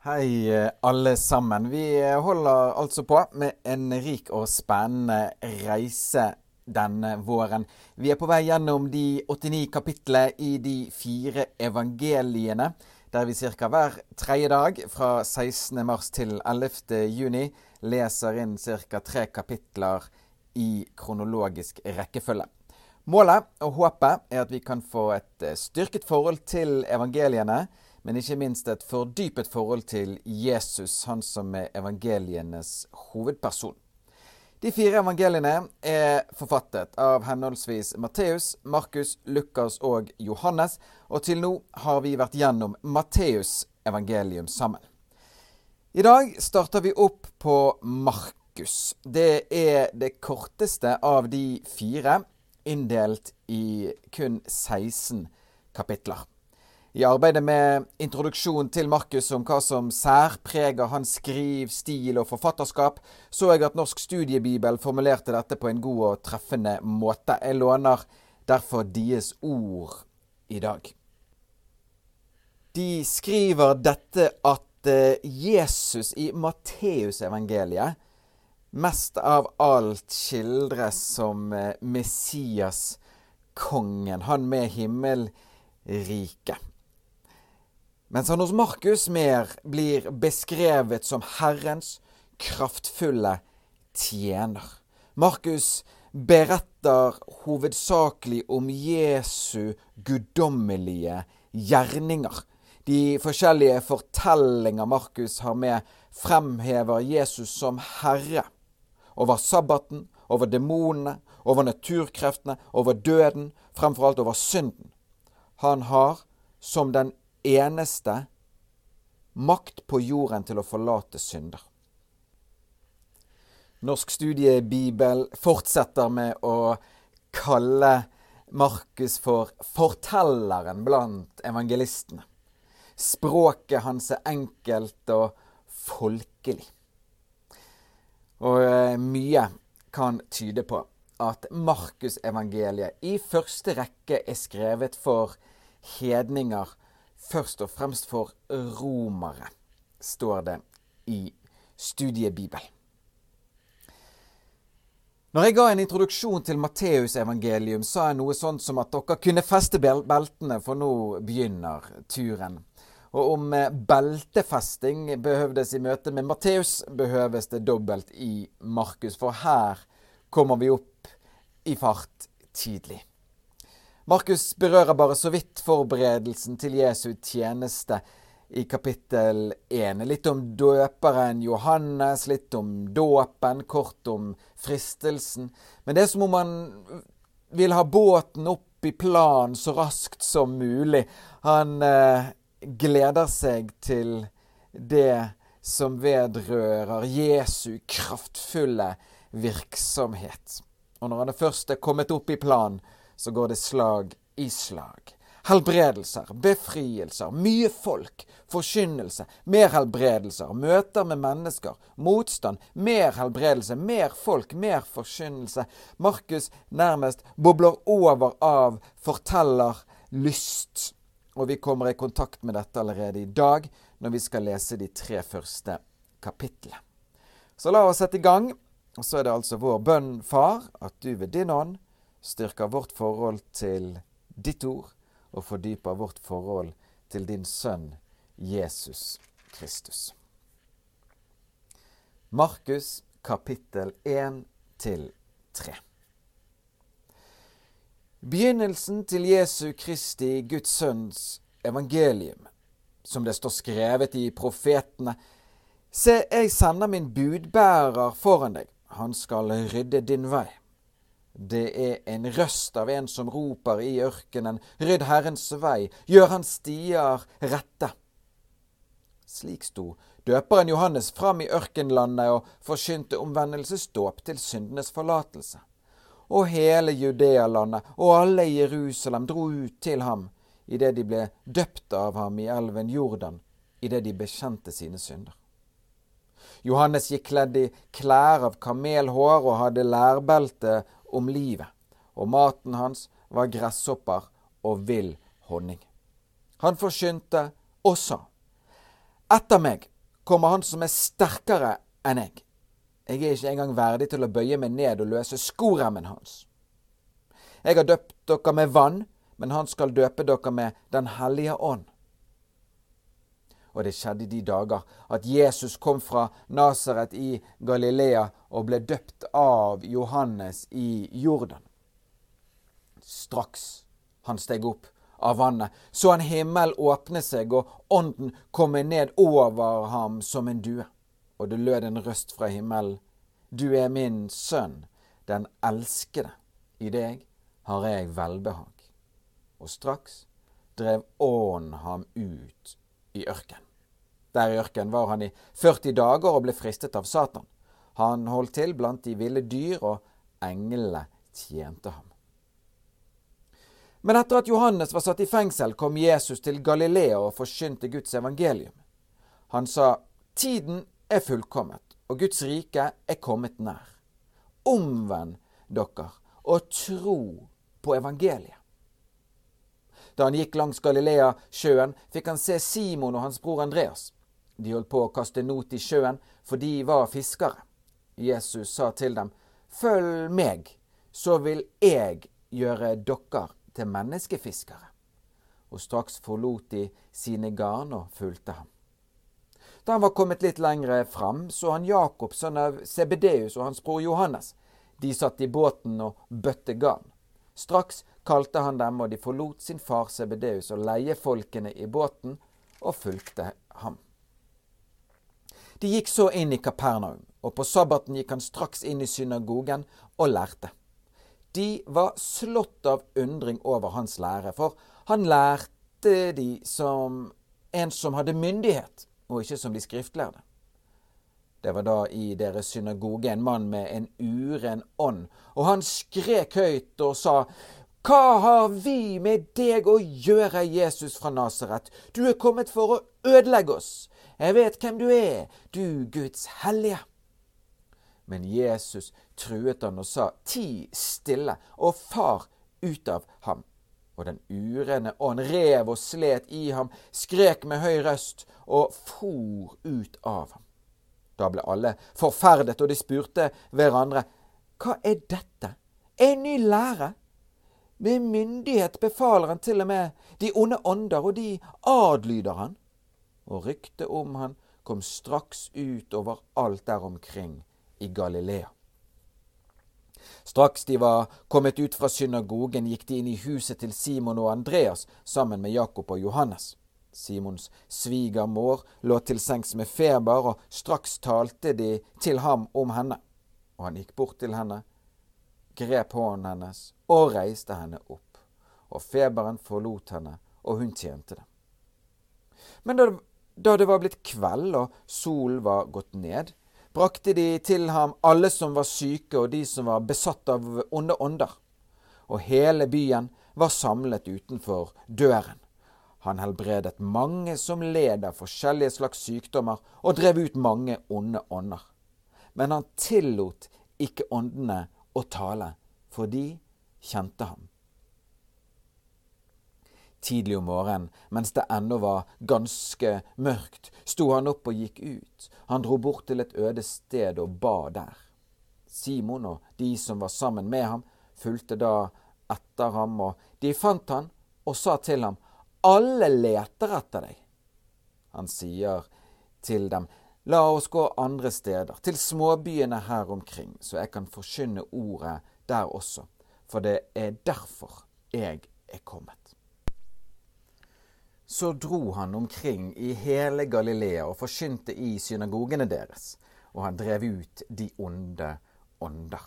Hei, eh, alle sammen. Vi holder altså på med en rik og spennende reise denne våren. Vi er på vei gjennom de 89 kapitlene i de fire evangeliene, der vi ca. hver tredje dag fra 16. mars til 11. juni leser inn ca. tre kapitler i kronologisk rekkefølge. Målet og håpet er at vi kan få et eh, styrket forhold til evangeliene men ikke minst et fordypet forhold til Jesus, han som er evangelienes hovedperson. De fire evangeliene er forfattet av henholdsvis Matteus, Markus, Lukas og Johannes, og til nå har vi vært gjennom Matteus evangelium sammen. I dag starter vi opp på Markus. Det er det korteste av de fire, inndelt i kun 16 kapitler. I arbeidet med introduksjon til Markus om hva som særpreger hans skriv, stil og forfatterskap, så jeg at Norsk studiebibel formulerte dette på en god og treffende måte. Jeg låner derfor deres ord i dag. De skriver dette at eh, Jesus i Matteusevangeliet mest av alt skildres som eh, Messias, kongen, han med himmelriket mens han hos Markus mer blir beskrevet som Herrens kraftfulle tjener. Markus beretter hovedsakelig om Jesu guddommelige gjerninger. De forskjellige fortellinger Markus har med, fremhever Jesus som herre over sabbaten, over demonene, over naturkreftene, over døden, fremfor alt over synden. Han har, som den eneste makt på jorden til å forlate synder. Norsk studiebibel fortsetter med å kalle Markus for fortelleren blant evangelistene. Språket hans er enkelt og folkelig. Og eh, mye kan tyde på at Markusevangeliet i første rekke er skrevet for hedninger først og fremst for romere, står det i studiebibel. Når jeg ga en introduksjon til Matteusevangelium, sa jeg noe sånt som at dere kunne feste beltene, for nå begynner turen. Og om eh, beltefesting behøvdes i møte med Matteus, behøves det dobbelt i Markus, for her kommer vi opp i fart tidlig. Markus berører bare så vidt forberedelsen til Jesu tjeneste i kapittel 1. Litt om døperen Johannes, litt om dåpen, kort om fristelsen. Men det er som om han vil ha båten opp i plan så raskt som mulig. Han eh, gleder seg til det som vedrører Jesu kraftfulle virksomhet. Og når han først er kommet opp i plan, så går det slag i slag. Helbredelser, befrielser, mye folk, forkynnelse, mer helbredelser, møter med mennesker, motstand, mer helbredelse, mer folk, mer forkynnelse. Markus nærmest bobler over av fortellerlyst. Og vi kommer i kontakt med dette allerede i dag, når vi skal lese de tre første kapitlene. Så la oss sette i gang. Og så er det altså vår bønn, Far, at du ved din ånd styrker vårt forhold til ditt ord og fordyper vårt forhold til din sønn Jesus Kristus. Markus kapittel 1 til 3. Begynnelsen til Jesu Kristi, Guds sønns evangelium, som det står skrevet i profetene. Se, jeg sender min budbærer foran deg. Han skal rydde din vei. Det er en røst av en som roper i ørkenen, rydd Herrens vei, gjør hans stier rette. Slik sto døperen Johannes fram i ørkenlandet og forkynte omvendelsesdåp til syndenes forlatelse. Og hele Judealandet og alle i Jerusalem dro ut til ham idet de ble døpt av ham i elven Jordan, idet de bekjente sine synder. Johannes gikk kledd i klær av kamelhår og hadde lærbelte om livet, og maten hans var gresshopper og vill honning. Han forkynte og sa, Etter meg kommer han som er sterkere enn jeg. Jeg er ikke engang verdig til å bøye meg ned og løse skoremmen hans. Jeg har døpt dere med vann, men han skal døpe dere med Den hellige ånd. Og det skjedde i de dager at Jesus kom fra Nasaret i Galilea og ble døpt av Johannes i Jordan. Straks han steg opp av vannet, så han himmel åpne seg, og ånden komme ned over ham som en due. Og det lød en røst fra himmelen. Du er min sønn, den elskede. I deg har jeg velbehag. Og straks drev ånden ham ut i ørkenen. Der i ørkenen var han i 40 dager og ble fristet av Satan. Han holdt til blant de ville dyr, og englene tjente ham. Men etter at Johannes var satt i fengsel, kom Jesus til Galilea og forkynte Guds evangelium. Han sa, Tiden er fullkommet, og Guds rike er kommet nær. Omvend dere og tro på evangeliet. Da han gikk langs Galilea-sjøen, fikk han se Simon og hans bror Andreas. De holdt på å kaste not i sjøen, for de var fiskere. Jesus sa til dem, Følg meg, så vil jeg gjøre dere til menneskefiskere. Og straks forlot de sine garn og fulgte ham. Da han var kommet litt lengre fram, så han Jakob, sønn av Sebedeus, og hans bror Johannes. De satt i båten og bøtte garn. Straks kalte han dem, og de forlot sin far Sebedeus og leiefolkene i båten og fulgte ham. De gikk så inn i Kapernaum, og på sabbaten gikk han straks inn i synagogen og lærte. De var slått av undring over hans lære, for han lærte de som en som hadde myndighet, og ikke som de skriftlærde. Det var da i deres synagoge en mann med en uren ånd, og han skrek høyt og sa, Hva har vi med deg å gjøre, Jesus fra Nasaret? Du er kommet for å ødelegge oss. Jeg vet hvem du er, du Guds hellige. Men Jesus truet han og sa, Ti stille, og far ut av ham. Og den urene ånd rev og slet i ham, skrek med høy røst og for ut av ham. Da ble alle forferdet, og de spurte hverandre, Hva er dette? En ny lære? Med myndighet befaler han til og med de onde ånder, og de adlyder han. Og ryktet om han kom straks ut over alt der omkring i Galilea. Straks de var kommet ut fra synagogen, gikk de inn i huset til Simon og Andreas sammen med Jakob og Johannes. Simons svigermor lå til sengs med feber, og straks talte de til ham om henne. Og han gikk bort til henne, grep hånden hennes og reiste henne opp. Og feberen forlot henne, og hun tjente det. Men da, da det var blitt kveld og solen var gått ned, brakte de til ham alle som var syke og de som var besatt av onde ånder. Og hele byen var samlet utenfor døren. Han helbredet mange som led av forskjellige slags sykdommer, og drev ut mange onde ånder. Men han tillot ikke åndene å tale, for de kjente ham. Tidlig om morgenen, mens det ennå var ganske mørkt, sto han opp og gikk ut. Han dro bort til et øde sted og ba der. Simon og de som var sammen med ham, fulgte da etter ham, og de fant han og sa til ham, Alle leter etter deg. Han sier til dem, La oss gå andre steder, til småbyene her omkring, så jeg kan forkynne ordet der også, for det er derfor jeg er kommet. Så dro han omkring i hele Galilea og forkynte i synagogene deres, og han drev ut de onde ånder.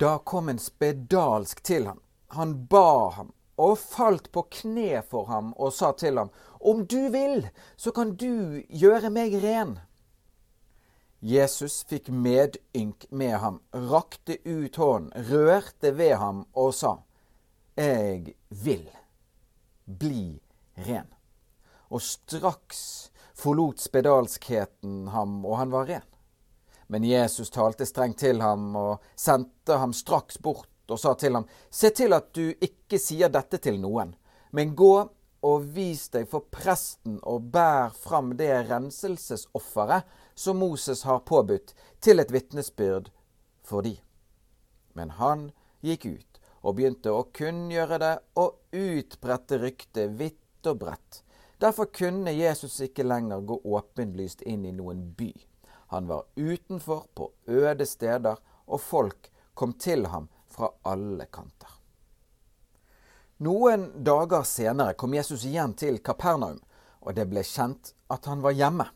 Da kom en spedalsk til ham. Han ba ham og falt på kne for ham og sa til ham, Om du vil, så kan du gjøre meg ren. Jesus fikk medynk med ham, rakte ut hånden, rørte ved ham og sa, Jeg vil bli ren. Og straks forlot spedalskheten ham, og han var ren. Men Jesus talte strengt til ham og sendte ham straks bort og sa til ham, Se til at du ikke sier dette til noen, men gå og vis deg for presten og bær fram det renselsesofferet som Moses har påbudt, til et vitnesbyrd for de. Men han gikk ut og begynte å kunngjøre det og utbredte ryktet vidt og bredt. Derfor kunne Jesus ikke lenger gå åpenlyst inn i noen by. Han var utenfor, på øde steder, og folk kom til ham fra alle kanter. Noen dager senere kom Jesus igjen til Kapernaum, og det ble kjent at han var hjemme.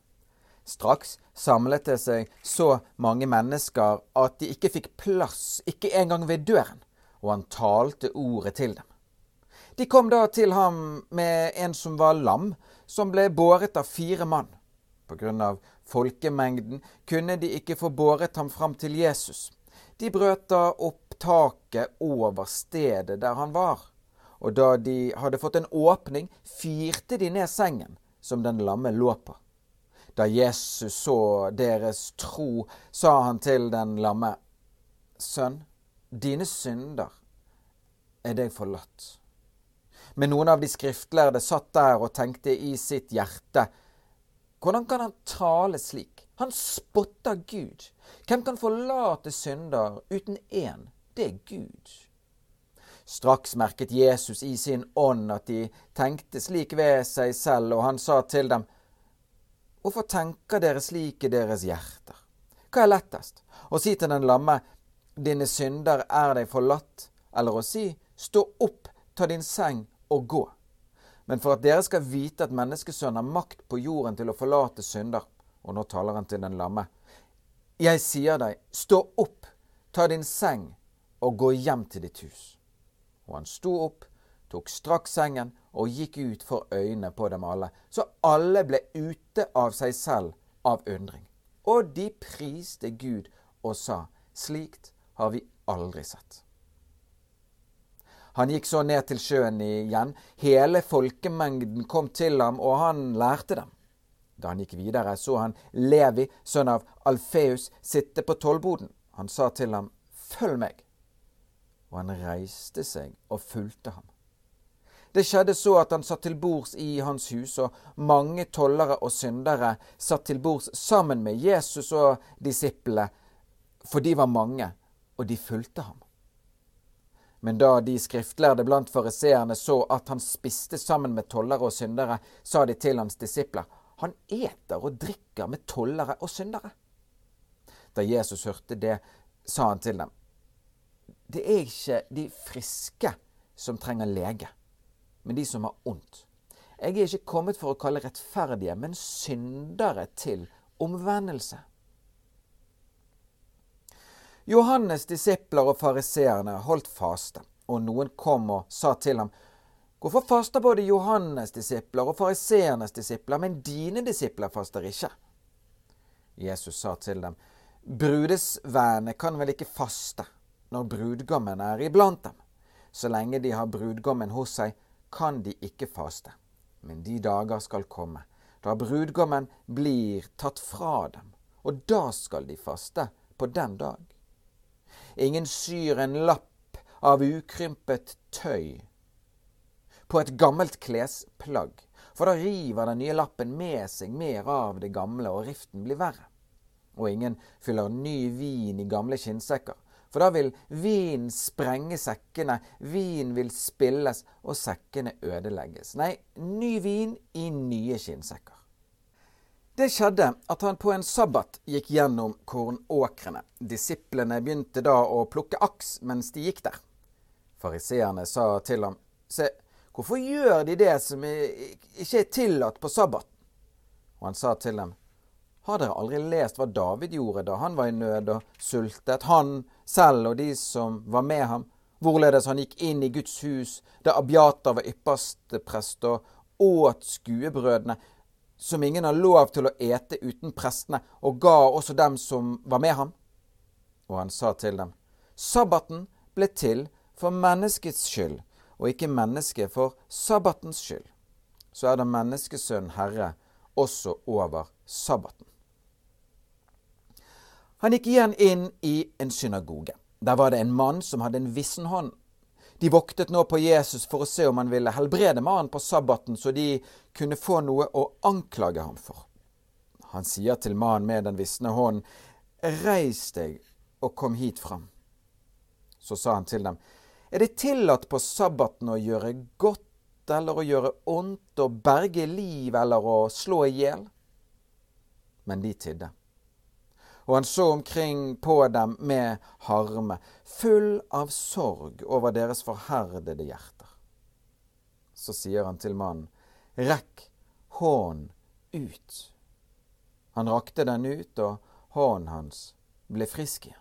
Straks samlet det seg så mange mennesker at de ikke fikk plass, ikke engang ved døren, og han talte ordet til dem. De kom da til ham med en som var lam, som ble båret av fire mann. På grunn av folkemengden kunne de ikke få båret ham fram til Jesus. De brøt da opp taket over stedet der han var, og da de hadde fått en åpning, firte de ned sengen som den lamme lå på. Da Jesus så deres tro, sa han til den lamme, Sønn, dine synder er deg forlatt. Men noen av de skriftlærde satt der og tenkte i sitt hjerte, hvordan kan han tale slik? Han spotter Gud. Hvem kan forlate synder uten én? Det er Gud. Straks merket Jesus i sin ånd at de tenkte slik ved seg selv, og han sa til dem, Hvorfor tenker dere slik i deres hjerter? Hva er lettest? Å si til den lamme, dine synder er deg forlatt, eller å si, stå opp, ta din seng og gå. Men for at dere skal vite at menneskesønnen har makt på jorden til å forlate synder, og nå taler han til den lamme, jeg sier deg, stå opp, ta din seng og gå hjem til ditt hus. Og han sto opp, tok straks sengen og gikk ut for øynene på dem alle. Så alle ble ute av seg selv av undring. Og de priste Gud og sa, slikt har vi aldri sett. Han gikk så ned til sjøen igjen. Hele folkemengden kom til ham, og han lærte dem. Da han gikk videre, så han Levi, sønn av Alfeus, sitte på tollboden. Han sa til ham, Følg meg. Og han reiste seg og fulgte ham. Det skjedde så at han satt til bords i hans hus, og mange tollere og syndere satt til bords sammen med Jesus og disiplene, for de var mange, og de fulgte ham. Men da de skriftlærde blant fariseerne så at han spiste sammen med tollere og syndere, sa de til hans disipler, han eter og drikker med tollere og syndere. Da Jesus hørte det, sa han til dem, det er ikke de friske som trenger lege men de som har ondt. Jeg er ikke kommet for å kalle rettferdige, men syndere til omvendelse. Johannes' disipler og fariseerne holdt faste, og noen kom og sa til ham, Hvorfor faster både Johannes' disipler og fariseernes disipler, men dine disipler faster ikke? Jesus sa til dem, Brudesvennene kan vel ikke faste når brudgommen er iblant dem? Så lenge de har brudgommen hos seg, kan de ikke faste. Men de dager skal komme, da brudgommen blir tatt fra dem, og da skal de faste på den dag. Ingen syr en lapp av ukrympet tøy på et gammelt klesplagg, for da river den nye lappen med seg mer av det gamle, og riften blir verre. Og ingen fyller ny vin i gamle skinnsekker, for da vil vin sprenge sekkene, vin vil spilles, og sekkene ødelegges. Nei, ny vin i nye skinnsekker. Det skjedde at han på en sabbat gikk gjennom kornåkrene. Disiplene begynte da å plukke aks mens de gikk der. Fariseerne sa til ham, se, hvorfor gjør de det som ikke er tillatt på sabbaten? Og han sa til dem, har dere aldri lest hva David gjorde da han var i nød og sultet, han selv og de som var med ham? Hvorledes han gikk inn i Guds hus da Abiata var ypperste prest og åt skuebrødene, som ingen har lov til å ete uten prestene, og ga også dem som var med ham? Og han sa til dem, Sabbaten ble til for menneskets skyld, og ikke mennesket for sabbatens skyld. Så er da menneskesønnen Herre også over sabbaten. Han gikk igjen inn i en synagoge. Der var det en mann som hadde en vissen hånd. De voktet nå på Jesus for å se om han ville helbrede mannen på sabbaten, så de kunne få noe å anklage ham for. Han sier til mannen med den visne hånden, Reis deg og kom hit fram. Så sa han til dem, Er det tillatt på sabbaten å gjøre godt eller å gjøre ondt, å berge liv eller å slå i hjel? Men de tidde og han så omkring på dem med harme, full av sorg over deres forherdede hjerter. Så sier han til mannen, rekk hånden ut. Han rakte den ut, og hånden hans ble frisk igjen.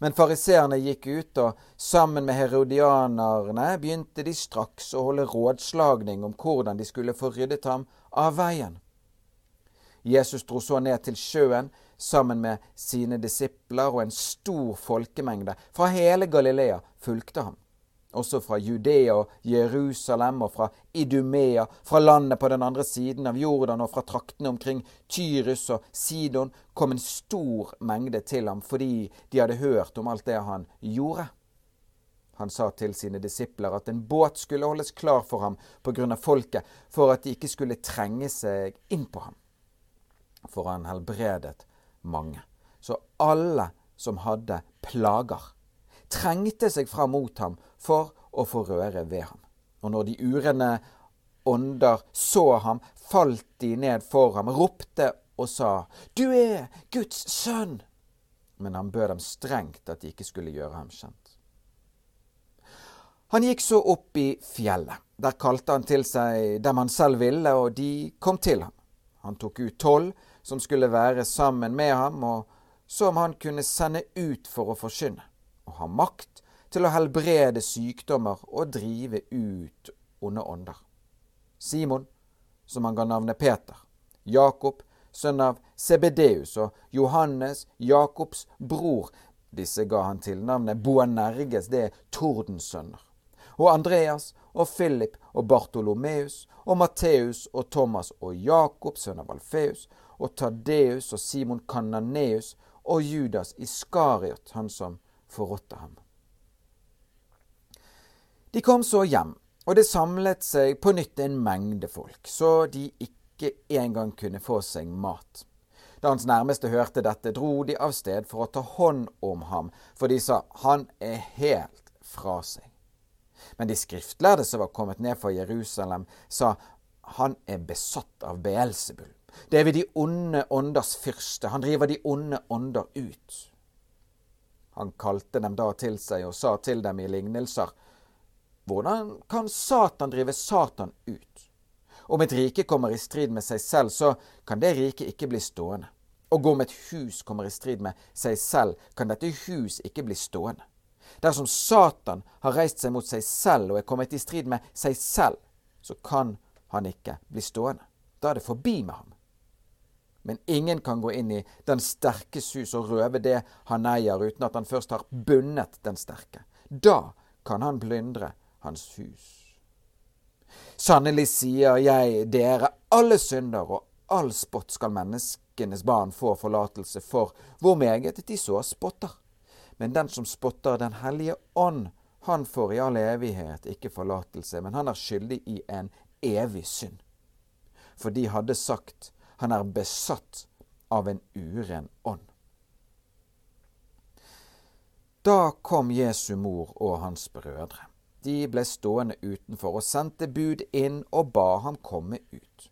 Men fariseerne gikk ut, og sammen med herodianerne begynte de straks å holde rådslagning om hvordan de skulle få ryddet ham av veien. Jesus dro så ned til sjøen sammen med sine disipler, og en stor folkemengde fra hele Galilea fulgte ham. Også fra Judea og Jerusalem og fra Idumea, fra landet på den andre siden av Jordan og fra traktene omkring Tyrus og Sidon kom en stor mengde til ham fordi de hadde hørt om alt det han gjorde. Han sa til sine disipler at en båt skulle holdes klar for ham på grunn av folket, for at de ikke skulle trenge seg inn på ham. For han helbredet mange. Så alle som hadde plager, trengte seg fram mot ham for å få røre ved ham. Og når de urene ånder så ham, falt de ned for ham, ropte og sa, Du er Guds sønn! Men han bød dem strengt at de ikke skulle gjøre ham kjent. Han gikk så opp i fjellet. Der kalte han til seg dem han selv ville, og de kom til ham. Han tok ut tolv som skulle være sammen med ham, og som han kunne sende ut for å forkynne, og ha makt til å helbrede sykdommer og drive ut onde ånder. Simon, som han ga navnet Peter, Jakob, sønn av Sebedeus, og Johannes, Jakobs bror. Disse ga han til navnet Boanerges, det er tordensønner. Og Andreas og Philip og Bartolomeus og Matteus og Thomas og Jakob, sønn av Alfeus, og Tadeus og Simon Kananeus og Judas Iskariot, han som forrådte ham. De kom så hjem, og det samlet seg på nytt en mengde folk, så de ikke engang kunne få seg mat. Da hans nærmeste hørte dette, dro de av sted for å ta hånd om ham, for de sa han er helt fra seg. Men de skriftlærde som var kommet ned fra Jerusalem, sa han er besatt av Beelzebul. Det er ved de onde ånders fyrste. Han driver de onde ånder ut. Han kalte dem da til seg og sa til dem i lignelser. Hvordan kan Satan drive Satan ut? Om et rike kommer i strid med seg selv, så kan det riket ikke bli stående. Og om et hus kommer i strid med seg selv, kan dette hus ikke bli stående. Dersom Satan har reist seg mot seg selv og er kommet i strid med seg selv, så kan han ikke bli stående. Da er det forbi med ham. Men ingen kan gå inn i den sterkes hus og røve det han eier, uten at han først har bundet den sterke. Da kan han plyndre hans hus. Sannelig sier jeg dere, alle synder og all spott skal menneskenes barn få forlatelse for, hvor meget de så spotter. Men den som spotter Den hellige ånd, han får i all evighet ikke forlatelse, men han er skyldig i en evig synd. For de hadde sagt, han er besatt av en uren ånd. Da kom Jesu mor og hans brødre. De ble stående utenfor og sendte bud inn og ba ham komme ut.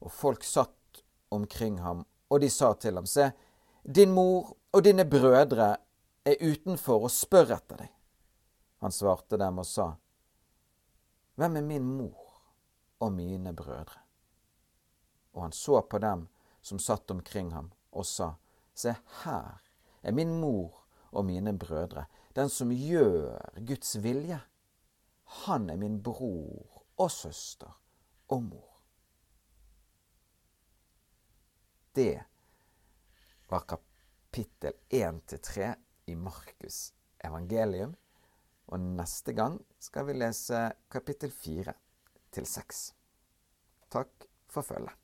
Og folk satt omkring ham, og de sa til ham, se, din mor og dine brødre er utenfor og spør etter deg. Han svarte dem og sa, Hvem er min mor og mine brødre? Og han så på dem som satt omkring ham, og sa, Se her er min mor og mine brødre, den som gjør Guds vilje. Han er min bror og søster og mor. Det var kapittel 1-3 i Markus evangelium. Og neste gang skal vi lese kapittel 4 6. Takk for følget.